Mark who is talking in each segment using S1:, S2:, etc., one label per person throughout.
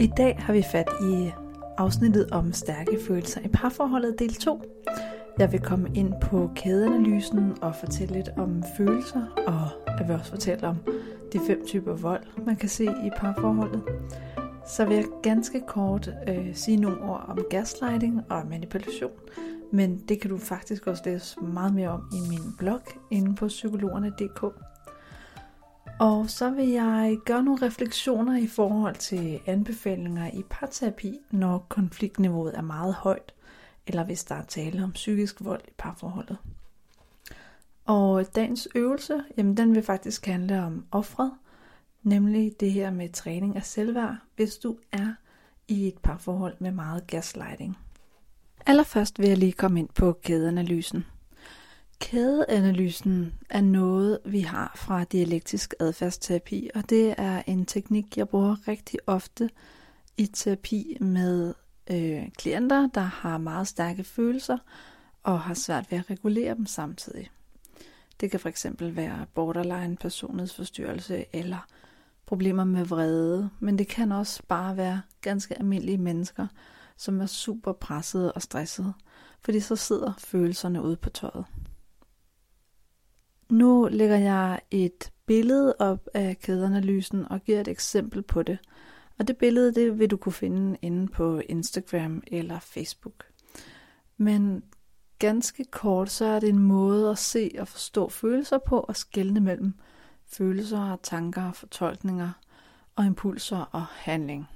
S1: I dag har vi fat i afsnittet om stærke følelser i parforholdet del 2. Jeg vil komme ind på kædeanalysen og fortælle lidt om følelser, og jeg vil også fortælle om de fem typer vold, man kan se i parforholdet. Så vil jeg ganske kort øh, sige nogle ord om gaslighting og manipulation, men det kan du faktisk også læse meget mere om i min blog inde på psykologerne.dk. Og så vil jeg gøre nogle refleksioner i forhold til anbefalinger i parterapi, når konfliktniveauet er meget højt, eller hvis der er tale om psykisk vold i parforholdet. Og dagens øvelse, jamen den vil faktisk handle om offret, nemlig det her med træning af selvværd, hvis du er i et parforhold med meget gaslighting. Allerførst vil jeg lige komme ind på kædeanalysen. Kædeanalysen er noget, vi har fra dialektisk adfærdsterapi, og det er en teknik, jeg bruger rigtig ofte i terapi med øh, klienter, der har meget stærke følelser og har svært ved at regulere dem samtidig. Det kan fx være borderline personlighedsforstyrrelse eller problemer med vrede, men det kan også bare være ganske almindelige mennesker, som er super pressede og stressede, fordi så sidder følelserne ude på tøjet. Nu lægger jeg et billede op af kædeanalysen og giver et eksempel på det. Og det billede, det vil du kunne finde inde på Instagram eller Facebook. Men ganske kort, så er det en måde at se og forstå følelser på og skelne mellem følelser og tanker og fortolkninger og impulser og handling.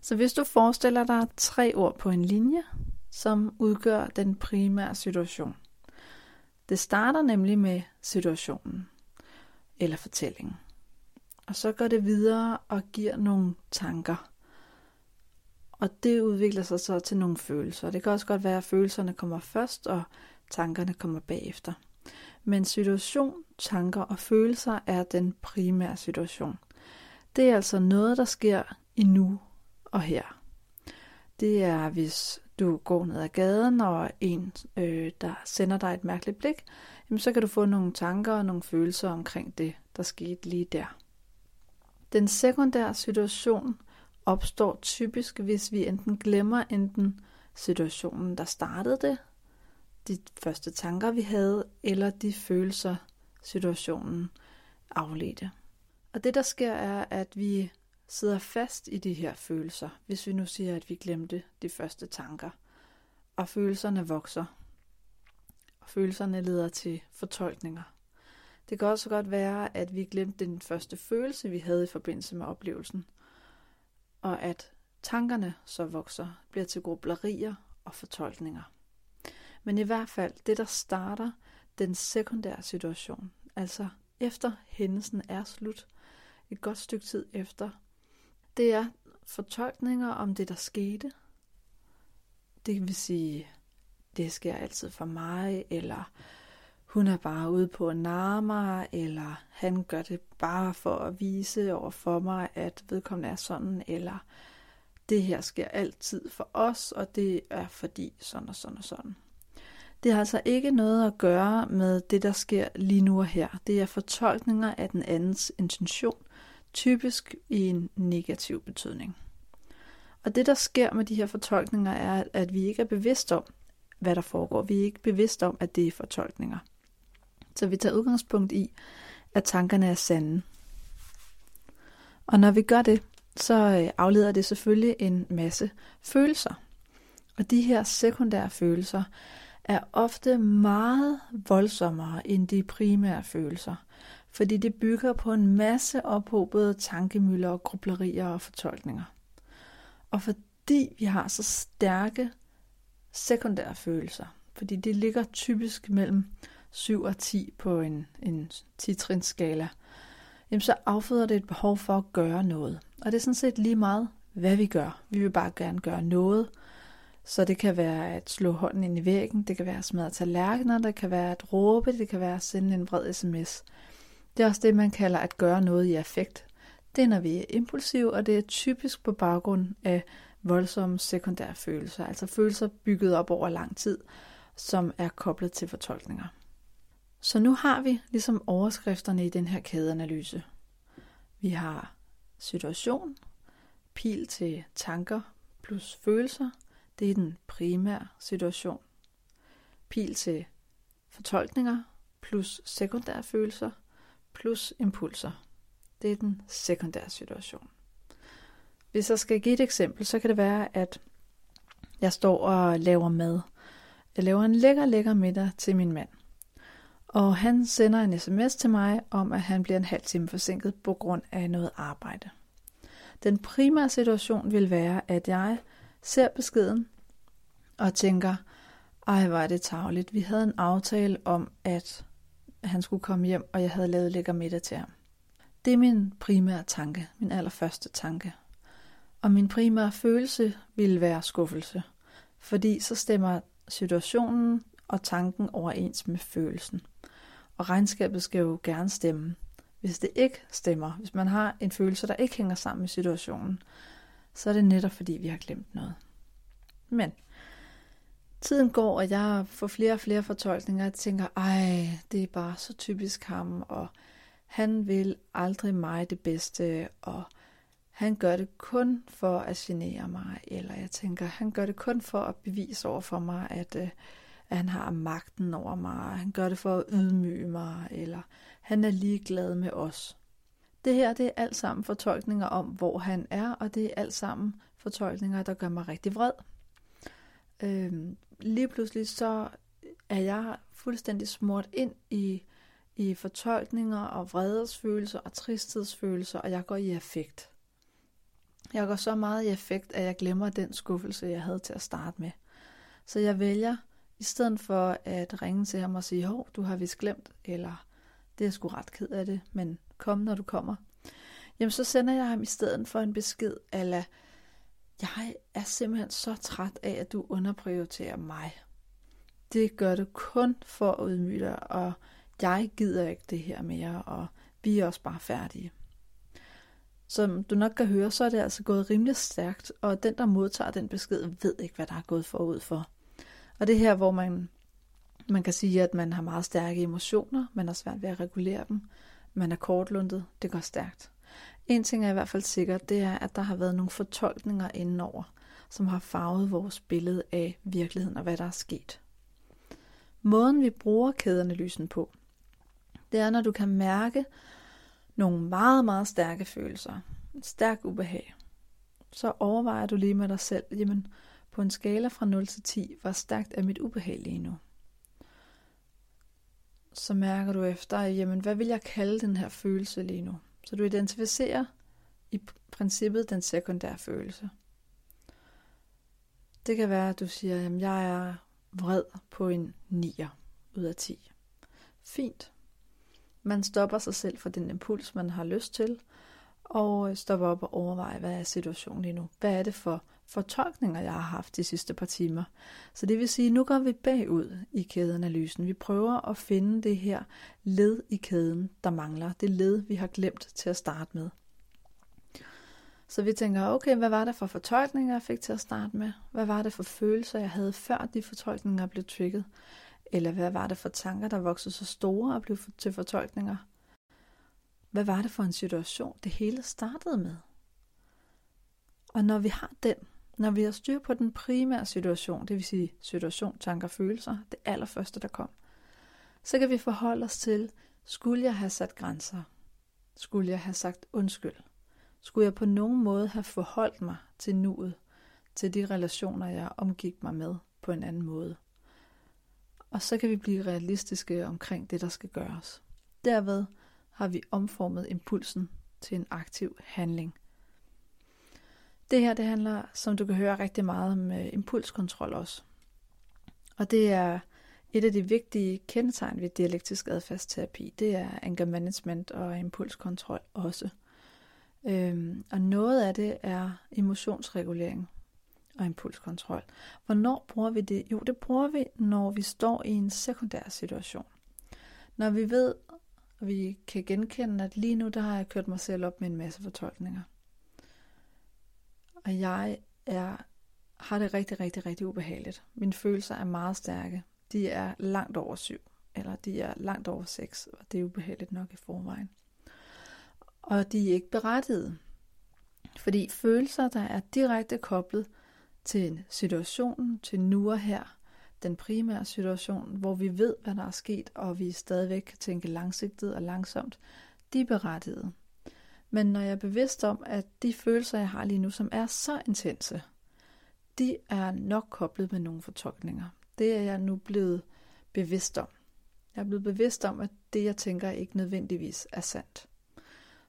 S1: Så hvis du forestiller dig tre ord på en linje, som udgør den primære situation, det starter nemlig med situationen eller fortællingen. Og så går det videre og giver nogle tanker. Og det udvikler sig så til nogle følelser. Det kan også godt være, at følelserne kommer først, og tankerne kommer bagefter. Men situation, tanker og følelser er den primære situation. Det er altså noget, der sker i nu og her. Det er, hvis du går ned ad gaden, og en, øh, der sender dig et mærkeligt blik, jamen så kan du få nogle tanker og nogle følelser omkring det, der skete lige der. Den sekundære situation opstår typisk, hvis vi enten glemmer enten situationen, der startede det, de første tanker, vi havde, eller de følelser, situationen afledte. Og det, der sker, er, at vi sidder fast i de her følelser, hvis vi nu siger, at vi glemte de første tanker, og følelserne vokser, og følelserne leder til fortolkninger. Det kan også godt være, at vi glemte den første følelse, vi havde i forbindelse med oplevelsen, og at tankerne så vokser, bliver til grublerier og fortolkninger. Men i hvert fald, det der starter den sekundære situation, altså efter hændelsen er slut, et godt stykke tid efter, det er fortolkninger om det, der skete. Det vil sige, det sker altid for mig, eller hun er bare ude på at narre mig, eller han gør det bare for at vise over for mig, at vedkommende er sådan, eller det her sker altid for os, og det er fordi sådan og sådan og sådan. Det har altså ikke noget at gøre med det, der sker lige nu og her. Det er fortolkninger af den andens intention, typisk i en negativ betydning. Og det, der sker med de her fortolkninger, er, at vi ikke er bevidst om, hvad der foregår. Vi er ikke bevidst om, at det er fortolkninger. Så vi tager udgangspunkt i, at tankerne er sande. Og når vi gør det, så øh, afleder det selvfølgelig en masse følelser. Og de her sekundære følelser er ofte meget voldsommere end de primære følelser fordi det bygger på en masse ophobede tankemøller og grublerier og fortolkninger. Og fordi vi har så stærke sekundære følelser, fordi det ligger typisk mellem 7 og 10 på en, en 10-trins skala, jamen så afføder det et behov for at gøre noget. Og det er sådan set lige meget, hvad vi gør. Vi vil bare gerne gøre noget. Så det kan være at slå hånden ind i væggen, det kan være at smadre tallerkener, det kan være at råbe, det kan være at sende en vred sms. Det er også det, man kalder at gøre noget i affekt. Det er, når vi er impulsive, og det er typisk på baggrund af voldsomme sekundære følelser, altså følelser bygget op over lang tid, som er koblet til fortolkninger. Så nu har vi ligesom overskrifterne i den her kædeanalyse. Vi har situation, pil til tanker plus følelser, det er den primære situation. Pil til fortolkninger plus sekundære følelser plus impulser. Det er den sekundære situation. Hvis jeg skal give et eksempel, så kan det være, at jeg står og laver mad. Jeg laver en lækker, lækker middag til min mand. Og han sender en sms til mig om, at han bliver en halv time forsinket på grund af noget arbejde. Den primære situation vil være, at jeg ser beskeden og tænker, ej, var det tageligt. Vi havde en aftale om, at han skulle komme hjem, og jeg havde lavet lækker middag til ham. Det er min primære tanke, min allerførste tanke. Og min primære følelse ville være skuffelse, fordi så stemmer situationen og tanken overens med følelsen. Og regnskabet skal jo gerne stemme. Hvis det ikke stemmer, hvis man har en følelse, der ikke hænger sammen med situationen, så er det netop fordi, vi har glemt noget. Men tiden går, og jeg får flere og flere fortolkninger. og tænker, ej, det er bare så typisk ham, og han vil aldrig mig det bedste, og han gør det kun for at genere mig, eller jeg tænker, han gør det kun for at bevise over for mig, at, øh, at han har magten over mig, han gør det for at ydmyge mig, eller han er ligeglad med os. Det her, det er alt sammen fortolkninger om, hvor han er, og det er alt sammen fortolkninger, der gør mig rigtig vred. Øhm, lige pludselig så er jeg fuldstændig smurt ind i, i fortolkninger og vredesfølelser og tristhedsfølelser, og jeg går i affekt. Jeg går så meget i effekt, at jeg glemmer den skuffelse, jeg havde til at starte med. Så jeg vælger, i stedet for at ringe til ham og sige, hov, du har vist glemt, eller det er sgu ret ked af det, men kom, når du kommer. Jamen, så sender jeg ham i stedet for en besked, eller jeg er simpelthen så træt af, at du underprioriterer mig. Det gør du kun for at ydmyge dig, og jeg gider ikke det her mere, og vi er også bare færdige. Som du nok kan høre, så er det altså gået rimelig stærkt, og den, der modtager den besked, ved ikke, hvad der er gået forud for. Og det her, hvor man, man kan sige, at man har meget stærke emotioner, man har svært ved at regulere dem, man er kortlundet, det går stærkt. En ting er i hvert fald sikkert, det er, at der har været nogle fortolkninger indenover, som har farvet vores billede af virkeligheden og hvad der er sket. Måden vi bruger kædeanalysen på, det er, når du kan mærke, nogle meget, meget stærke følelser, en stærk ubehag, så overvejer du lige med dig selv, jamen på en skala fra 0 til 10, hvor stærkt er mit ubehag lige nu? Så mærker du efter, jamen hvad vil jeg kalde den her følelse lige nu? Så du identificerer i princippet den sekundære følelse. Det kan være, at du siger, at jeg er vred på en 9 ud af 10. Fint. Man stopper sig selv for den impuls, man har lyst til, og stopper op og overvejer, hvad er situationen lige nu? Hvad er det for fortolkninger, jeg har haft de sidste par timer? Så det vil sige, nu går vi bagud i kædeanalysen. Vi prøver at finde det her led i kæden, der mangler. Det led, vi har glemt til at starte med. Så vi tænker, okay, hvad var det for fortolkninger, jeg fik til at starte med? Hvad var det for følelser, jeg havde, før de fortolkninger blev trigget? Eller hvad var det for tanker, der voksede så store og blev til fortolkninger? Hvad var det for en situation, det hele startede med? Og når vi har den, når vi har styr på den primære situation, det vil sige situation, tanker, følelser, det allerførste, der kom, så kan vi forholde os til, skulle jeg have sat grænser? Skulle jeg have sagt undskyld? Skulle jeg på nogen måde have forholdt mig til nuet, til de relationer, jeg omgik mig med på en anden måde? Og så kan vi blive realistiske omkring det, der skal gøres. Derved har vi omformet impulsen til en aktiv handling. Det her det handler, som du kan høre, rigtig meget om øh, impulskontrol også. Og det er et af de vigtige kendetegn ved dialektisk adfærdsterapi. Det er anger management og impulskontrol også. Øhm, og noget af det er emotionsregulering og impulskontrol. Hvornår bruger vi det? Jo, det bruger vi, når vi står i en sekundær situation. Når vi ved, og vi kan genkende, at lige nu der har jeg kørt mig selv op med en masse fortolkninger. Og jeg er, har det rigtig, rigtig, rigtig ubehageligt. Mine følelser er meget stærke. De er langt over syv, eller de er langt over seks, og det er ubehageligt nok i forvejen. Og de er ikke berettigede. Fordi følelser, der er direkte koblet til situationen, til nu og her, den primære situation, hvor vi ved, hvad der er sket, og vi stadigvæk kan tænke langsigtet og langsomt, de er berettigede. Men når jeg er bevidst om, at de følelser, jeg har lige nu, som er så intense, de er nok koblet med nogle fortolkninger. Det er jeg nu blevet bevidst om. Jeg er blevet bevidst om, at det, jeg tænker, ikke nødvendigvis er sandt.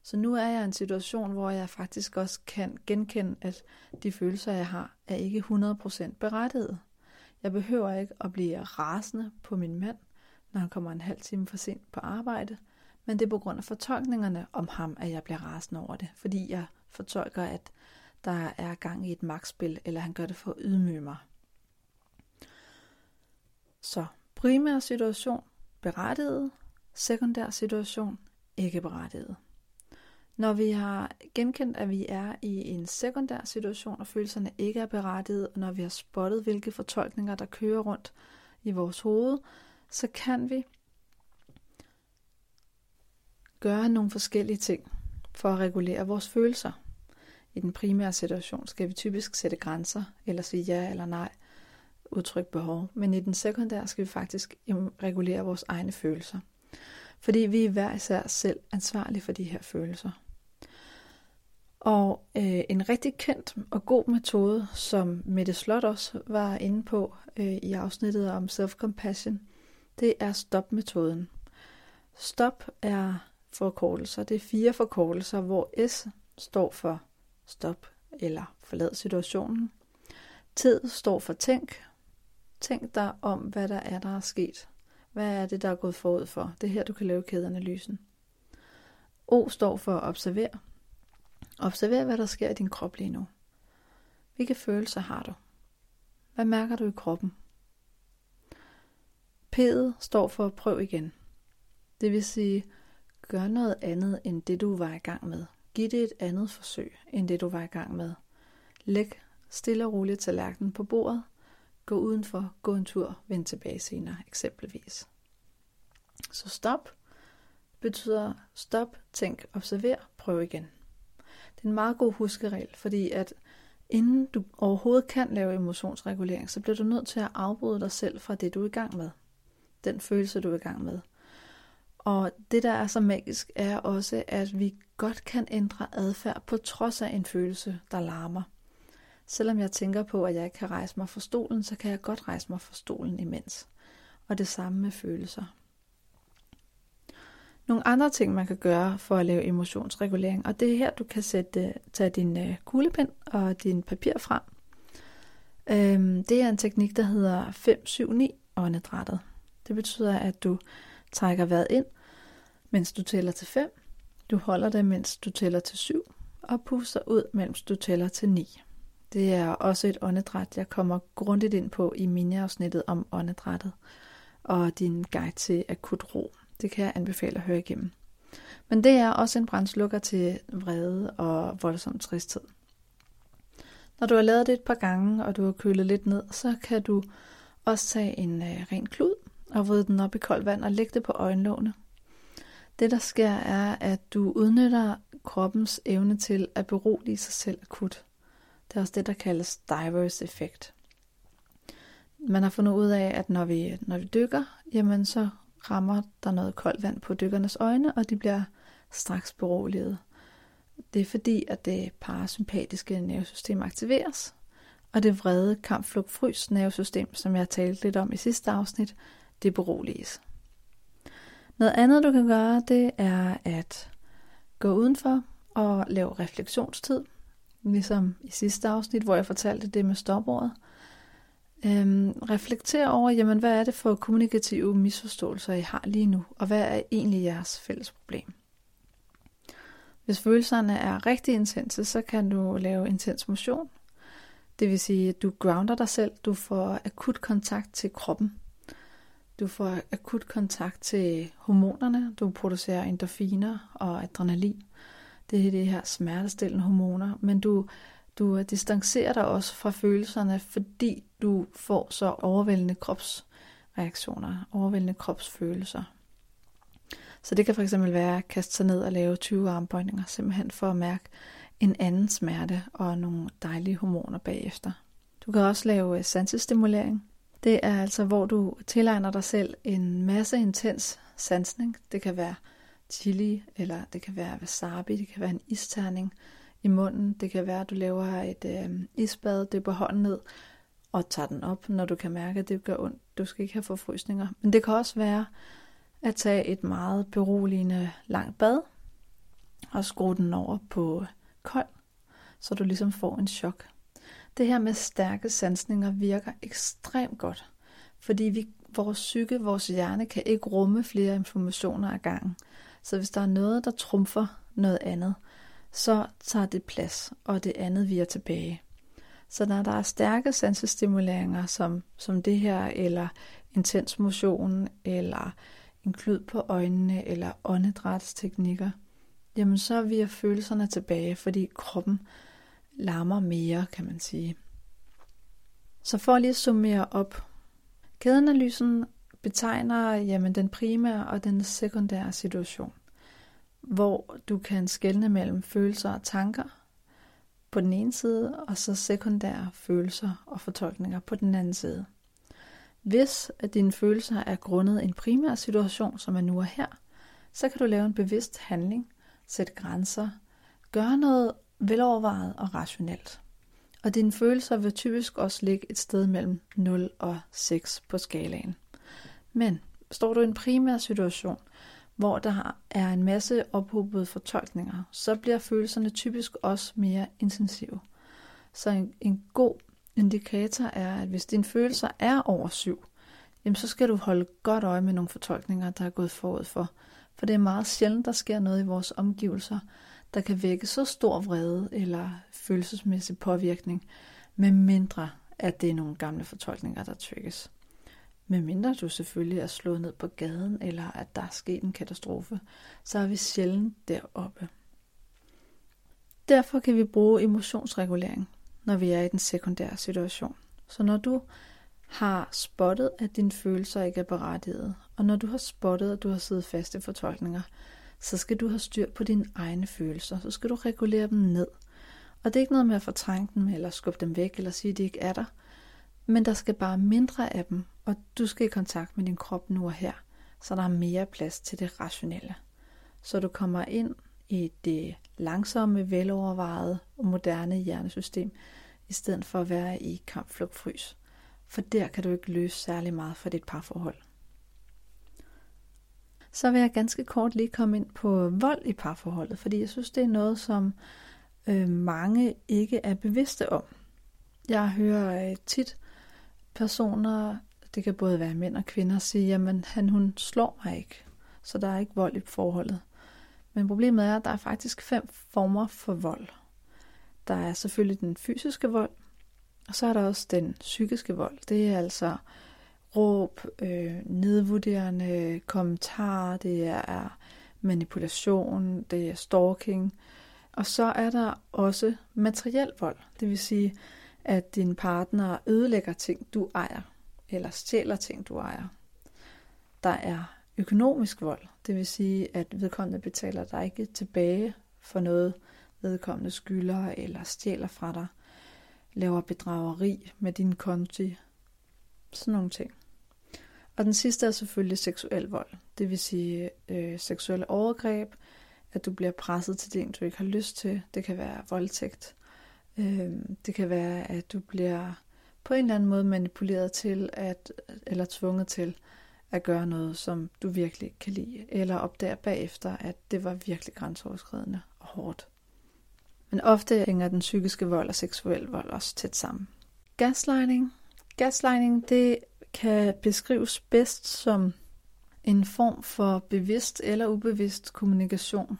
S1: Så nu er jeg i en situation, hvor jeg faktisk også kan genkende, at de følelser, jeg har, er ikke 100% berettiget. Jeg behøver ikke at blive rasende på min mand, når han kommer en halv time for sent på arbejde, men det er på grund af fortolkningerne om ham, at jeg bliver rasende over det, fordi jeg fortolker, at der er gang i et magtspil, eller han gør det for at ydmyge mig. Så primær situation, berettiget, sekundær situation, ikke berettiget. Når vi har genkendt, at vi er i en sekundær situation, og følelserne ikke er berettiget, og når vi har spottet, hvilke fortolkninger, der kører rundt i vores hoved, så kan vi gøre nogle forskellige ting for at regulere vores følelser. I den primære situation skal vi typisk sætte grænser, eller sige ja eller nej, udtrykke behov. Men i den sekundære skal vi faktisk regulere vores egne følelser. Fordi vi er hver især selv ansvarlige for de her følelser. Og øh, en rigtig kendt og god metode, som Mette Slot også var inde på øh, i afsnittet om self-compassion, det er stop-metoden. Stop er forkortelser. Det er fire forkortelser, hvor S står for stop eller forlad situationen. Tid står for tænk. Tænk dig om, hvad der er, der er sket. Hvad er det, der er gået forud for? Det er her, du kan lave kædeanalysen. O står for observer. Observer, hvad der sker i din krop lige nu. Hvilke følelser har du? Hvad mærker du i kroppen? P'et står for prøv igen. Det vil sige, gør noget andet end det, du var i gang med. Giv det et andet forsøg end det, du var i gang med. Læg stille og roligt tallerkenen på bordet. Gå udenfor, gå en tur, vend tilbage senere, eksempelvis. Så stop betyder stop, tænk, observer, prøv igen. Det er en meget god huskeregel, fordi at inden du overhovedet kan lave emotionsregulering, så bliver du nødt til at afbryde dig selv fra det, du er i gang med. Den følelse, du er i gang med. Og det, der er så magisk, er også, at vi godt kan ændre adfærd på trods af en følelse, der larmer. Selvom jeg tænker på, at jeg ikke kan rejse mig fra stolen, så kan jeg godt rejse mig fra stolen imens. Og det samme med følelser. Nogle andre ting, man kan gøre for at lave emotionsregulering, og det er her, du kan sætte, tage din øh, kuglepen og din papir frem. Øhm, det er en teknik, der hedder 5-7-9 åndedrættet. Det betyder, at du trækker vejret ind, mens du tæller til 5. Du holder det, mens du tæller til 7, og puster ud, mens du tæller til 9. Det er også et åndedræt, jeg kommer grundigt ind på i miniafsnittet om åndedrættet og din guide til akut ro. Det kan jeg anbefale at høre igennem. Men det er også en brændslukker til vrede og voldsom tristhed. Når du har lavet det et par gange, og du har kølet lidt ned, så kan du også tage en øh, ren klud og vride den op i koldt vand og lægge det på øjenlågene. Det der sker er, at du udnytter kroppens evne til at berolige sig selv akut. Det er også det, der kaldes diverse effekt. Man har fundet ud af, at når vi, når vi dykker, jamen så rammer der noget koldt vand på dykkernes øjne, og de bliver straks beroliget. Det er fordi, at det parasympatiske nervesystem aktiveres, og det vrede kampflugt frys nervesystem, som jeg talte lidt om i sidste afsnit, det beroliges. Noget andet, du kan gøre, det er at gå udenfor og lave refleksionstid. Ligesom i sidste afsnit, hvor jeg fortalte det med stopordet. Øhm, reflekter over, jamen, hvad er det for kommunikative misforståelser, I har lige nu, og hvad er egentlig jeres fælles problem? Hvis følelserne er rigtig intense, så kan du lave intens motion. Det vil sige, at du grounder dig selv, du får akut kontakt til kroppen. Du får akut kontakt til hormonerne. Du producerer endorfiner og adrenalin. Det er det her smertestillende hormoner. Men du, du distancerer dig også fra følelserne, fordi du får så overvældende kropsreaktioner, overvældende kropsfølelser. Så det kan fx være at kaste sig ned og lave 20 armbøjninger, simpelthen for at mærke en anden smerte og nogle dejlige hormoner bagefter. Du kan også lave sansestimulering. Det er altså, hvor du tilegner dig selv en masse intens sansning. Det kan være chili, eller det kan være wasabi, det kan være en isterning i munden. Det kan være, at du laver et øh, isbad, dypper hånden ned og tager den op, når du kan mærke, at det gør ondt. Du skal ikke have forfrysninger. Men det kan også være at tage et meget beroligende langt bad og skrue den over på kold, så du ligesom får en chok. Det her med stærke sansninger virker ekstremt godt, fordi vi, vores psyke, vores hjerne kan ikke rumme flere informationer ad gangen. Så hvis der er noget, der trumfer noget andet, så tager det plads, og det andet virer tilbage. Så når der er stærke sansestimuleringer, som, som det her, eller intens motion, eller en klud på øjnene, eller åndedrætsteknikker, jamen så virer følelserne tilbage, fordi kroppen larmer mere, kan man sige. Så for lige at summere op. Kædeanalysen betegner jamen, den primære og den sekundære situation, hvor du kan skelne mellem følelser og tanker på den ene side, og så sekundære følelser og fortolkninger på den anden side. Hvis at dine følelser er grundet en primær situation, som er nu og her, så kan du lave en bevidst handling, sætte grænser, gøre noget velovervejet og rationelt. Og dine følelser vil typisk også ligge et sted mellem 0 og 6 på skalaen. Men står du i en primær situation, hvor der er en masse ophobede fortolkninger, så bliver følelserne typisk også mere intensive. Så en, en god indikator er, at hvis dine følelser er over 7, jamen så skal du holde godt øje med nogle fortolkninger, der er gået forud for. For det er meget sjældent, der sker noget i vores omgivelser, der kan vække så stor vrede eller følelsesmæssig påvirkning, med mindre at det er nogle gamle fortolkninger, der trykkes. Med mindre du selvfølgelig er slået ned på gaden, eller at der er sket en katastrofe, så er vi sjældent deroppe. Derfor kan vi bruge emotionsregulering, når vi er i den sekundære situation. Så når du har spottet, at dine følelser ikke er berettiget, og når du har spottet, at du har siddet fast i fortolkninger, så skal du have styr på dine egne følelser. Så skal du regulere dem ned. Og det er ikke noget med at fortrænge dem, eller skubbe dem væk, eller sige, at de ikke er der. Men der skal bare mindre af dem, og du skal i kontakt med din krop nu og her, så der er mere plads til det rationelle. Så du kommer ind i det langsomme, velovervejede og moderne hjernesystem, i stedet for at være i kamp, flugt, frys. For der kan du ikke løse særlig meget for dit parforhold. Så vil jeg ganske kort lige komme ind på vold i parforholdet, fordi jeg synes, det er noget, som øh, mange ikke er bevidste om. Jeg hører øh, tit personer, det kan både være mænd og kvinder, sige, jamen han hun slår mig ikke, så der er ikke vold i forholdet. Men problemet er, at der er faktisk fem former for vold. Der er selvfølgelig den fysiske vold, og så er der også den psykiske vold. Det er altså råb, øh, nedvurderende kommentarer, det er manipulation, det er stalking. Og så er der også materiel vold, det vil sige, at din partner ødelægger ting, du ejer, eller stjæler ting, du ejer. Der er økonomisk vold, det vil sige, at vedkommende betaler dig ikke tilbage for noget, vedkommende skylder eller stjæler fra dig, laver bedrageri med din konti, sådan nogle ting. Og den sidste er selvfølgelig seksuel vold, det vil sige øh, seksuelle overgreb, at du bliver presset til ting, du ikke har lyst til. Det kan være voldtægt. Øh, det kan være, at du bliver på en eller anden måde manipuleret til, at, eller tvunget til at gøre noget, som du virkelig kan lide, eller opdager bagefter, at det var virkelig grænseoverskridende og hårdt. Men ofte hænger den psykiske vold og seksuel vold også tæt sammen. Gaslighting. Gaslighting, det kan beskrives bedst som en form for bevidst eller ubevidst kommunikation,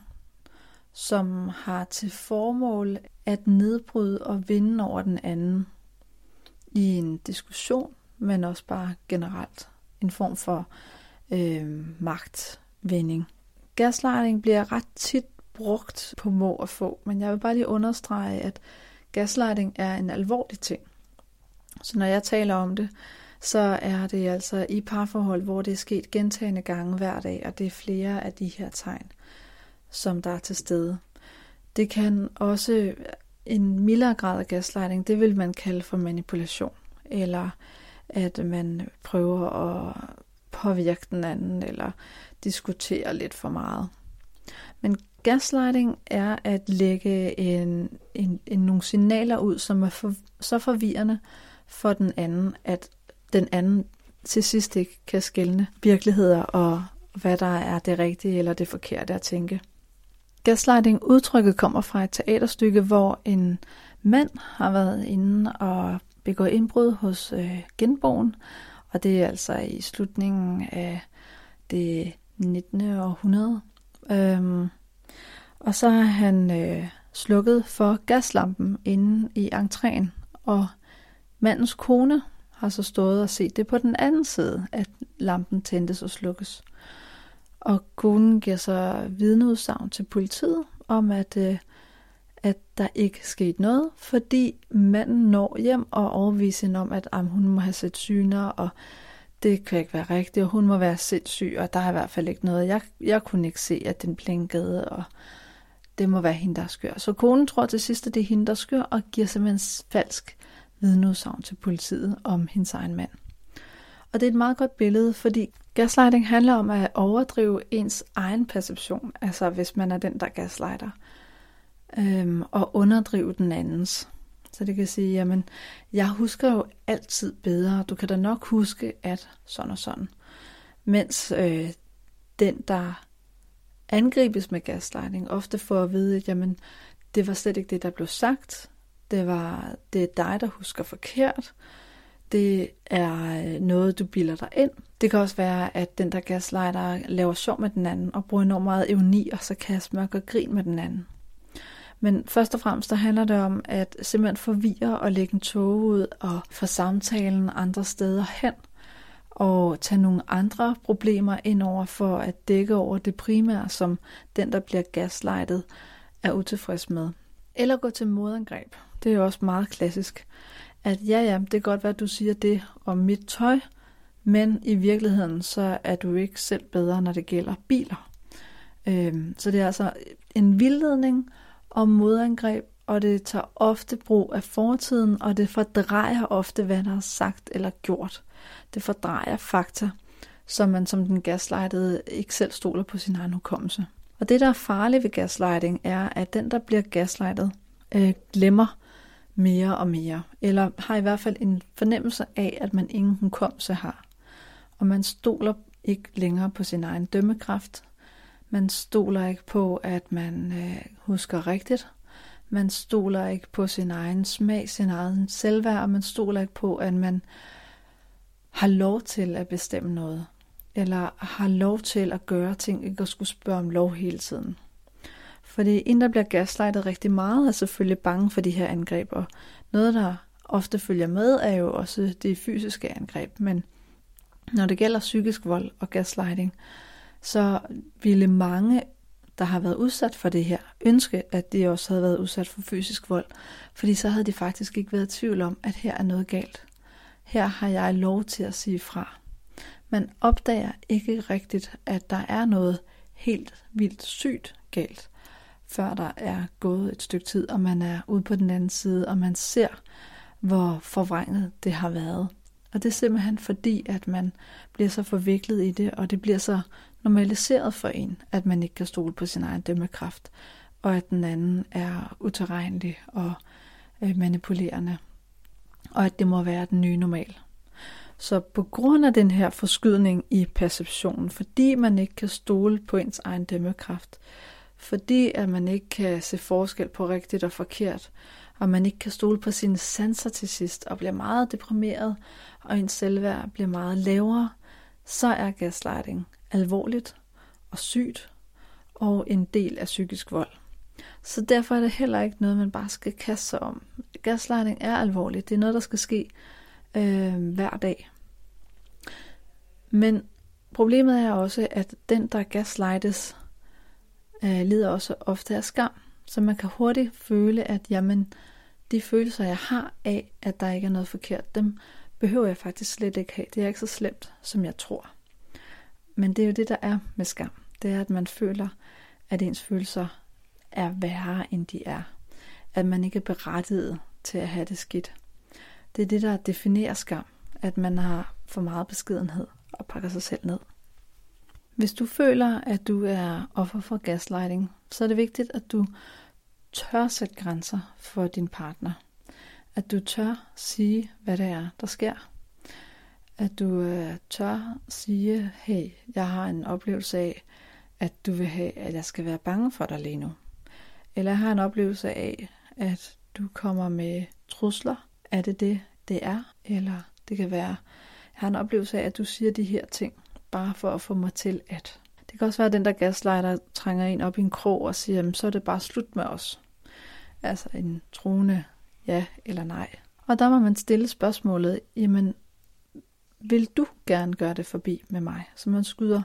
S1: som har til formål at nedbryde og vinde over den anden i en diskussion, men også bare generelt en form for øh, magtvinding. Gaslighting bliver ret tit brugt på må og få, men jeg vil bare lige understrege, at gaslighting er en alvorlig ting. Så når jeg taler om det, så er det altså i parforhold, hvor det er sket gentagende gange hver dag, og det er flere af de her tegn, som der er til stede. Det kan også en mildere grad af gaslighting, det vil man kalde for manipulation, eller at man prøver at påvirke den anden, eller diskutere lidt for meget. Men gaslighting er at lægge en, en, en, nogle signaler ud, som er for, så forvirrende for den anden, at den anden til sidst ikke kan skælne virkeligheder og hvad der er det rigtige eller det forkerte at tænke. Gaslighting udtrykket kommer fra et teaterstykke, hvor en mand har været inde og begået indbrud hos øh, genboen, og det er altså i slutningen af det 19. århundrede. Øhm, og så har han øh, slukket for gaslampen inde i entréen, og mandens kone har så stået og set det på den anden side, at lampen tændtes og slukkes. Og konen giver så vidneudsagn til politiet om, at, øh, at der ikke skete noget, fordi manden når hjem og overviser hende om, at am, hun må have set syner, og det kan ikke være rigtigt, og hun må være sindssyg, og der er i hvert fald ikke noget. Jeg, jeg kunne ikke se, at den blinkede, og det må være hende, der skør. Så konen tror til sidst, at det er hende, der skør, og giver simpelthen falsk vidneudsagn til politiet om hendes egen mand. Og det er et meget godt billede, fordi gaslighting handler om at overdrive ens egen perception, altså hvis man er den, der gaslighter, øhm, og underdrive den andens. Så det kan sige, jamen, jeg husker jo altid bedre, du kan da nok huske, at sådan og sådan. Mens øh, den, der angribes med gaslighting, ofte får at vide, at jamen, det var slet ikke det, der blev sagt. Det var det er dig, der husker forkert. Det er øh, noget, du bilder dig ind. Det kan også være, at den, der gaslighter, laver sjov med den anden og bruger enormt meget evni og sarkasme og grin med den anden. Men først og fremmest, der handler det om at simpelthen forvirre og lægge en tog ud og få samtalen andre steder hen og tage nogle andre problemer ind over for at dække over det primære, som den, der bliver gaslightet, er utilfreds med. Eller gå til modangreb. Det er også meget klassisk. At ja, ja, det kan godt være, at du siger det om mit tøj, men i virkeligheden, så er du ikke selv bedre, når det gælder biler. Øhm, så det er altså en vildledning og modangreb, og det tager ofte brug af fortiden, og det fordrejer ofte, hvad der er sagt eller gjort. Det fordrejer fakta, så man som den gaslightede ikke selv stoler på sin egen hukommelse. Og det, der er farligt ved gaslighting, er, at den, der bliver gaslightet, øh, glemmer mere og mere, eller har i hvert fald en fornemmelse af, at man ingen hukommelse har. Og man stoler ikke længere på sin egen dømmekraft. Man stoler ikke på, at man øh, husker rigtigt. Man stoler ikke på sin egen smag, sin egen selvværd, og man stoler ikke på, at man har lov til at bestemme noget. Eller har lov til at gøre ting, ikke at skulle spørge om lov hele tiden. Fordi en, der bliver gaslightet rigtig meget, er selvfølgelig bange for de her angreb, og noget, der ofte følger med, er jo også de fysiske angreb. Men når det gælder psykisk vold og gaslighting, så ville mange, der har været udsat for det her, ønske, at de også havde været udsat for fysisk vold, fordi så havde de faktisk ikke været i tvivl om, at her er noget galt. Her har jeg lov til at sige fra. Man opdager ikke rigtigt, at der er noget helt vildt sygt galt før der er gået et stykke tid, og man er ude på den anden side, og man ser, hvor forvrænget det har været. Og det er simpelthen fordi, at man bliver så forviklet i det, og det bliver så normaliseret for en, at man ikke kan stole på sin egen dømmekraft, og at den anden er uterrenelig og øh, manipulerende, og at det må være den nye normal. Så på grund af den her forskydning i perceptionen, fordi man ikke kan stole på ens egen dømmekraft, fordi at man ikke kan se forskel på rigtigt og forkert, og man ikke kan stole på sine sanser til sidst, og bliver meget deprimeret, og ens selvværd bliver meget lavere, så er gaslighting alvorligt og sygt, og en del af psykisk vold. Så derfor er det heller ikke noget, man bare skal kaste sig om. Gaslighting er alvorligt. Det er noget, der skal ske øh, hver dag. Men problemet er også, at den, der gaslightes, øh, lider også ofte af skam. Så man kan hurtigt føle, at jamen, de følelser, jeg har af, at der ikke er noget forkert, dem behøver jeg faktisk slet ikke have. Det er ikke så slemt, som jeg tror. Men det er jo det, der er med skam. Det er, at man føler, at ens følelser er værre, end de er. At man ikke er berettiget til at have det skidt. Det er det, der definerer skam. At man har for meget beskedenhed og pakker sig selv ned. Hvis du føler, at du er offer for gaslighting, så er det vigtigt, at du tør sætte grænser for din partner. At du tør sige, hvad det er, der sker. At du øh, tør sige, hey, jeg har en oplevelse af, at du vil have, at jeg skal være bange for dig lige nu. Eller jeg har en oplevelse af, at du kommer med trusler. Er det det, det er? Eller det kan være, jeg har en oplevelse af, at du siger de her ting, bare for at få mig til at. Det kan også være, at den der gaslighter trænger ind op i en krog og siger, jamen, så er det bare slut med os. Altså en troende ja eller nej. Og der må man stille spørgsmålet, jamen, vil du gerne gøre det forbi med mig? Så man skyder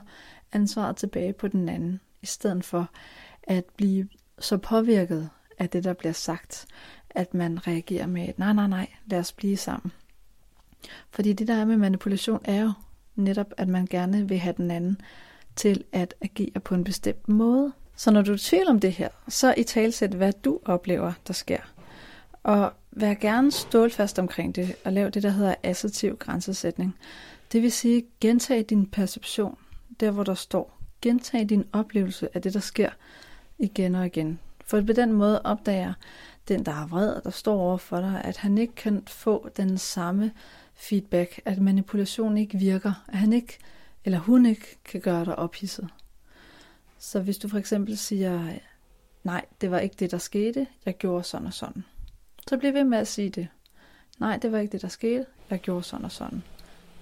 S1: ansvaret tilbage på den anden, i stedet for at blive så påvirket af det, der bliver sagt, at man reagerer med et nej, nej, nej, lad os blive sammen. Fordi det, der er med manipulation, er jo netop, at man gerne vil have den anden til at agere på en bestemt måde. Så når du er i tvivl om det her, så i talsæt, hvad du oplever, der sker. Og vær gerne stålfast omkring det, og lav det, der hedder assertiv grænsesætning. Det vil sige, gentag din perception, der hvor der står. Gentag din oplevelse af det, der sker igen og igen. For på den måde opdager den, der er vred, der står over for dig, at han ikke kan få den samme feedback, at manipulation ikke virker, at han ikke, eller hun ikke kan gøre dig ophidset. Så hvis du for eksempel siger, nej, det var ikke det, der skete, jeg gjorde sådan og sådan. Så bliv ved med at sige det. Nej, det var ikke det, der skete, jeg gjorde sådan og sådan.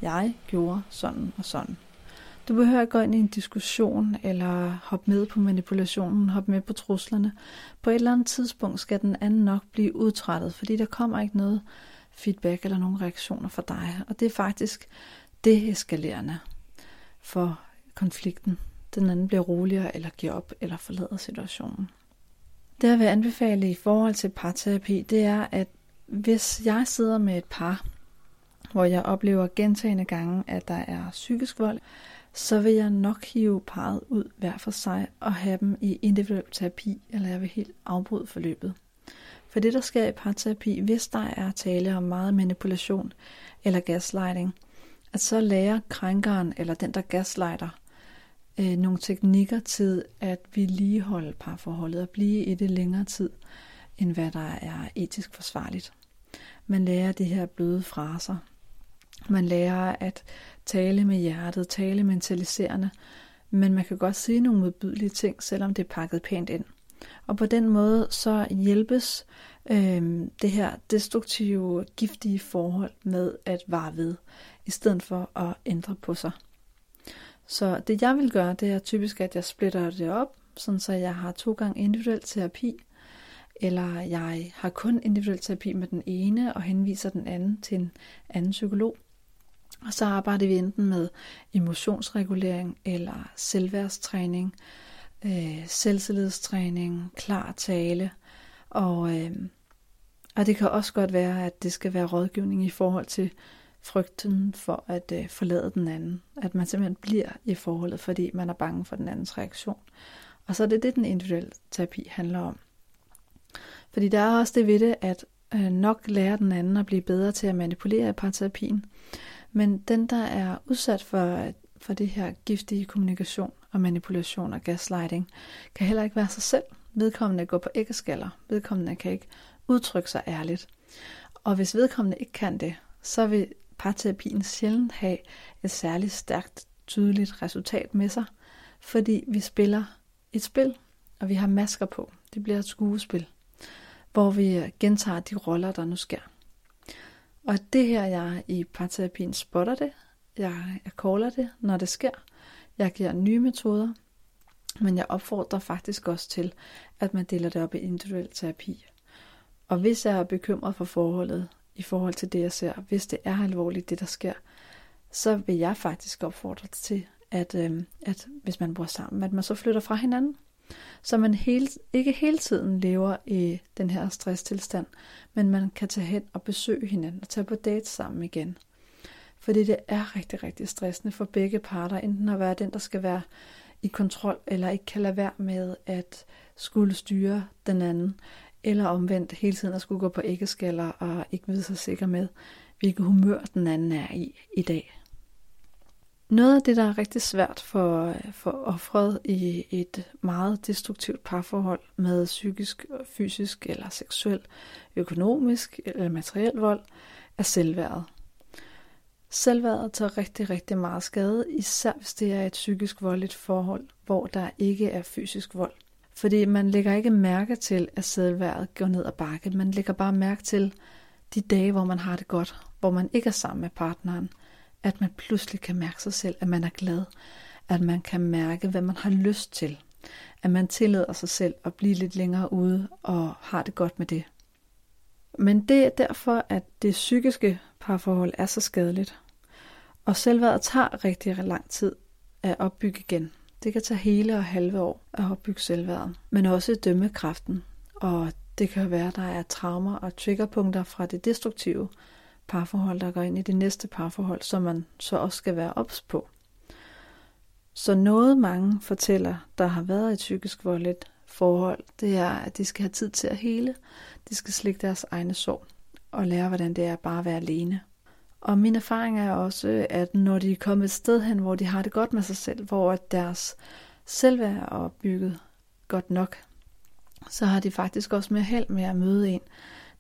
S1: Jeg gjorde sådan og sådan. Du behøver ikke gå ind i en diskussion, eller hoppe med på manipulationen, hoppe med på truslerne. På et eller andet tidspunkt skal den anden nok blive udtrættet, fordi der kommer ikke noget feedback eller nogen reaktioner fra dig. Og det er faktisk det eskalerende for konflikten. Den anden bliver roligere, eller giver op, eller forlader situationen. Det jeg vil anbefale i forhold til parterapi, det er, at hvis jeg sidder med et par, hvor jeg oplever gentagende gange, at der er psykisk vold, så vil jeg nok hive parret ud hver for sig og have dem i individuel terapi, eller jeg vil helt afbryde forløbet. For det, der sker i parterapi, hvis der er tale om meget manipulation eller gaslighting, at så lærer krænkeren eller den, der gaslighter, øh, nogle teknikker til at vedligeholde parforholdet og blive i det længere tid, end hvad der er etisk forsvarligt. Man lærer de her bløde fraser. Man lærer at tale med hjertet, tale mentaliserende, men man kan godt sige nogle modbydelige ting, selvom det er pakket pænt ind. Og på den måde så hjælpes øh, det her destruktive, giftige forhold med at vare ved, i stedet for at ændre på sig. Så det jeg vil gøre, det er typisk, at jeg splitter det op, sådan så jeg har to gange individuel terapi, eller jeg har kun individuel terapi med den ene og henviser den anden til en anden psykolog. Og så arbejder vi enten med emotionsregulering eller selvværdstræning, øh, selvtillidstræning, klar tale. Og, øh, og det kan også godt være, at det skal være rådgivning i forhold til frygten for at øh, forlade den anden. At man simpelthen bliver i forholdet, fordi man er bange for den andens reaktion. Og så er det det, den individuelle terapi handler om. Fordi der er også det ved det, at øh, nok lærer den anden at blive bedre til at manipulere i parterapien. Men den, der er udsat for, for det her giftige kommunikation og manipulation og gaslighting, kan heller ikke være sig selv. Vedkommende går på æggeskaller. Vedkommende kan ikke udtrykke sig ærligt. Og hvis vedkommende ikke kan det, så vil parterapien sjældent have et særligt stærkt, tydeligt resultat med sig, fordi vi spiller et spil, og vi har masker på. Det bliver et skuespil, hvor vi gentager de roller, der nu sker. Og det her, jeg i parterapien spotter det, jeg, jeg caller det, når det sker. Jeg giver nye metoder, men jeg opfordrer faktisk også til, at man deler det op i individuel terapi. Og hvis jeg er bekymret for forholdet, i forhold til det, jeg ser, hvis det er alvorligt, det der sker, så vil jeg faktisk opfordre til, at, øh, at hvis man bor sammen, at man så flytter fra hinanden. Så man hele, ikke hele tiden lever i den her stresstilstand, men man kan tage hen og besøge hinanden og tage på date sammen igen. Fordi det er rigtig, rigtig stressende for begge parter, enten at være den, der skal være i kontrol, eller ikke kan lade være med at skulle styre den anden, eller omvendt hele tiden at skulle gå på æggeskaller og ikke vide sig sikker med, hvilket humør den anden er i i dag. Noget af det, der er rigtig svært for, for offret i et meget destruktivt parforhold med psykisk, fysisk eller seksuel, økonomisk eller materiel vold, er selvværdet. Selvværdet tager rigtig, rigtig meget skade, især hvis det er et psykisk voldeligt forhold, hvor der ikke er fysisk vold. Fordi man lægger ikke mærke til, at selvværdet går ned ad bakke. Man lægger bare mærke til de dage, hvor man har det godt, hvor man ikke er sammen med partneren. At man pludselig kan mærke sig selv, at man er glad. At man kan mærke, hvad man har lyst til. At man tillader sig selv at blive lidt længere ude og har det godt med det. Men det er derfor, at det psykiske parforhold er så skadeligt. Og selvværdet tager rigtig lang tid at opbygge igen. Det kan tage hele og halve år at opbygge selvværdet, men også dømmekraften. Og det kan være, at der er traumer og triggerpunkter fra det destruktive parforhold, der går ind i det næste parforhold, som man så også skal være ops på. Så noget mange fortæller, der har været et psykisk voldeligt forhold, det er, at de skal have tid til at hele. De skal slikke deres egne sår og lære, hvordan det er bare at være alene. Og min erfaring er også, at når de er kommet et sted hen, hvor de har det godt med sig selv, hvor deres selvværd er opbygget godt nok, så har de faktisk også mere held med at møde en,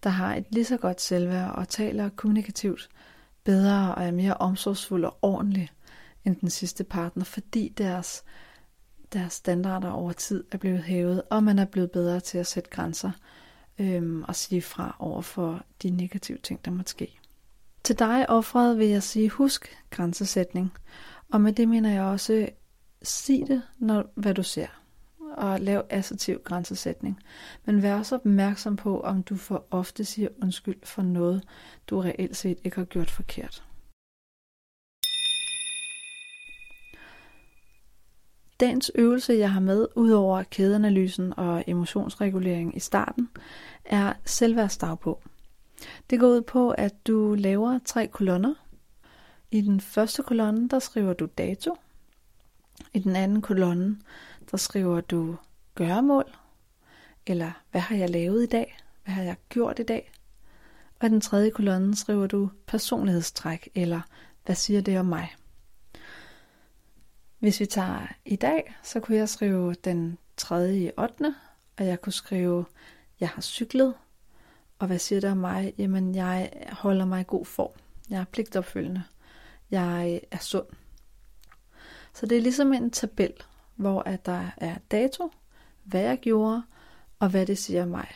S1: der har et lige så godt selvværd og taler kommunikativt bedre og er mere omsorgsfuld og ordentlig end den sidste partner, fordi deres, deres standarder over tid er blevet hævet, og man er blevet bedre til at sætte grænser øhm, og sige fra over for de negative ting, der måtte ske. Til dig, offret, vil jeg sige, husk grænsesætning. Og med det mener jeg også, sig det, når, hvad du ser. Og lav assertiv grænsesætning. Men vær også opmærksom på, om du for ofte siger undskyld for noget, du reelt set ikke har gjort forkert. Dagens øvelse, jeg har med, udover kædeanalysen og emotionsregulering i starten, er selvværdsdagbog. Det går ud på, at du laver tre kolonner. I den første kolonne, der skriver du dato. I den anden kolonne, der skriver du gøremål, eller hvad har jeg lavet i dag? Hvad har jeg gjort i dag? Og i den tredje kolonne skriver du personlighedstræk, eller hvad siger det om mig? Hvis vi tager i dag, så kunne jeg skrive den tredje i 8. Og jeg kunne skrive, jeg har cyklet, og hvad siger det om mig? Jamen, jeg holder mig i god form. Jeg er pligtopfølgende. Jeg er sund. Så det er ligesom en tabel, hvor at der er dato, hvad jeg gjorde, og hvad det siger mig.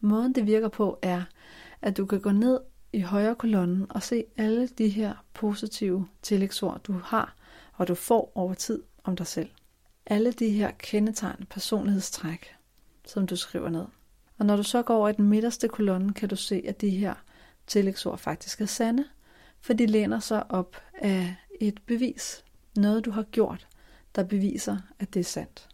S1: Måden det virker på er, at du kan gå ned i højre kolonnen og se alle de her positive tillægsord, du har, og du får over tid om dig selv. Alle de her kendetegn, personlighedstræk, som du skriver ned. Og når du så går over i den midterste kolonne, kan du se, at de her tillægsord faktisk er sande, for de læner sig op af et bevis. Noget, du har gjort, der beviser, at det er sandt.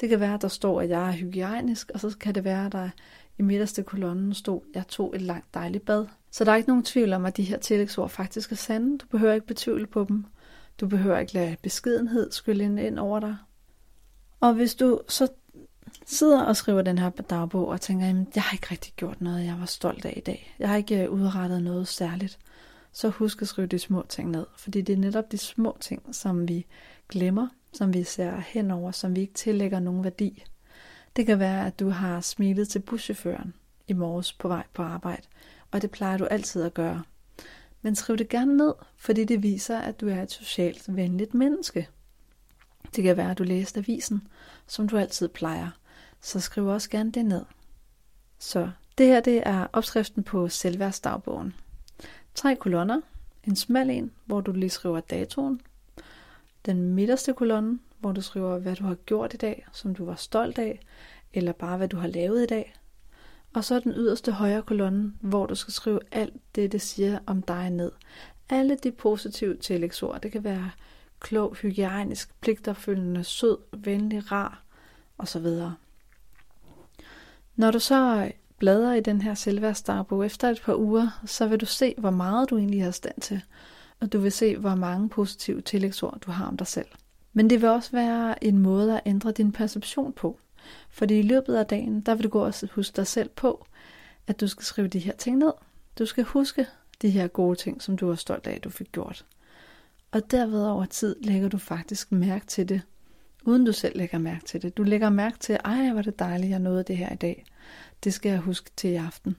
S1: Det kan være, at der står, at jeg er hygiejnisk, og så kan det være, at der i midterste kolonnen stod, at jeg tog et langt dejligt bad. Så der er ikke nogen tvivl om, at de her tillægsord faktisk er sande. Du behøver ikke betvivle på dem. Du behøver ikke lade beskedenhed skylle ind over dig. Og hvis du så sidder og skriver den her dagbog og tænker, at jeg har ikke rigtig gjort noget, jeg var stolt af i dag. Jeg har ikke øh, udrettet noget særligt. Så husk at skrive de små ting ned, fordi det er netop de små ting, som vi glemmer, som vi ser henover, som vi ikke tillægger nogen værdi. Det kan være, at du har smilet til buschaufføren i morges på vej på arbejde, og det plejer du altid at gøre. Men skriv det gerne ned, fordi det viser, at du er et socialt venligt menneske. Det kan være, at du læste avisen, som du altid plejer, så skriv også gerne det ned. Så det her det er opskriften på selvværdsdagbogen. Tre kolonner, en smal en, hvor du lige skriver datoen, den midterste kolonne, hvor du skriver, hvad du har gjort i dag, som du var stolt af, eller bare hvad du har lavet i dag. Og så den yderste højre kolonne, hvor du skal skrive alt det, det siger om dig ned. Alle de positive tillægsord. Det kan være klog, hygiejnisk, pligtopfyldende, sød, venlig, rar osv. Når du så bladrer i den her selvværdsdagbog efter et par uger, så vil du se, hvor meget du egentlig har stand til, og du vil se, hvor mange positive tillægsord du har om dig selv. Men det vil også være en måde at ændre din perception på. Fordi i løbet af dagen, der vil du gå og huske dig selv på, at du skal skrive de her ting ned. Du skal huske de her gode ting, som du er stolt af, at du fik gjort. Og derved over tid lægger du faktisk mærke til det, uden du selv lægger mærke til det. Du lægger mærke til, ej, hvor det dejligt, jeg nåede det her i dag. Det skal jeg huske til i aften.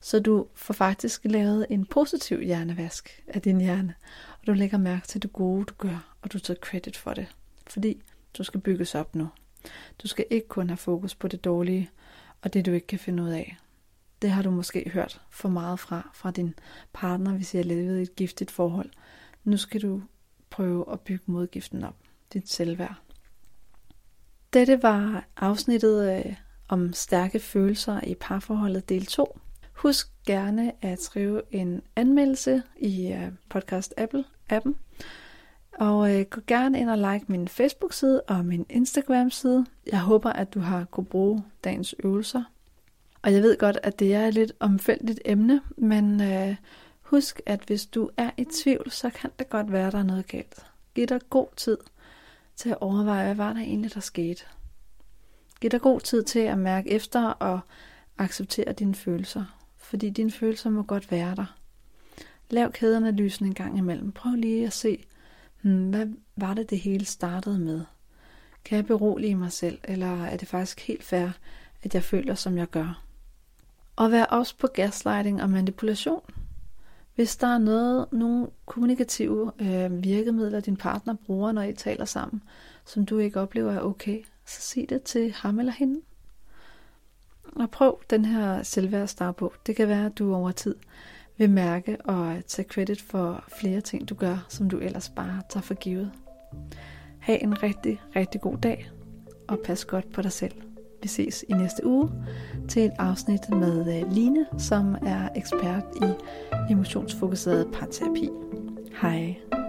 S1: Så du får faktisk lavet en positiv hjernevask af din hjerne, og du lægger mærke til det gode, du gør, og du tager credit for det. Fordi du skal bygges op nu. Du skal ikke kun have fokus på det dårlige, og det du ikke kan finde ud af. Det har du måske hørt for meget fra, fra din partner, hvis I har levet i et giftigt forhold. Nu skal du prøve at bygge modgiften op. Dit selvværd. Dette var afsnittet øh, om stærke følelser i parforholdet del 2. Husk gerne at skrive en anmeldelse i øh, podcast Apple appen. Og øh, gå gerne ind og like min Facebook-side og min Instagram-side. Jeg håber, at du har kunne bruge dagens øvelser. Og jeg ved godt, at det er et lidt omfældigt emne, men øh, husk, at hvis du er i tvivl, så kan det godt være, at der er noget galt. Giv dig god tid til at overveje, hvad var der egentlig, der skete. Giv dig god tid til at mærke efter og acceptere dine følelser, fordi dine følelser må godt være der. Lav kædeanalysen en gang imellem. Prøv lige at se, hmm, hvad var det, det hele startede med? Kan jeg berolige mig selv, eller er det faktisk helt fair, at jeg føler, som jeg gør? Og vær også på gaslighting og manipulation. Hvis der er noget, nogle kommunikative øh, virkemidler, din partner bruger, når I taler sammen, som du ikke oplever er okay, så sig det til ham eller hende. Og prøv den her selvværdsdagbog. Det kan være, at du over tid vil mærke og tage credit for flere ting, du gør, som du ellers bare tager for givet. Ha' en rigtig, rigtig god dag, og pas godt på dig selv. Vi ses i næste uge til et afsnit med øh, Line, som er ekspert i emotionsfokuseret parterapi. Hej.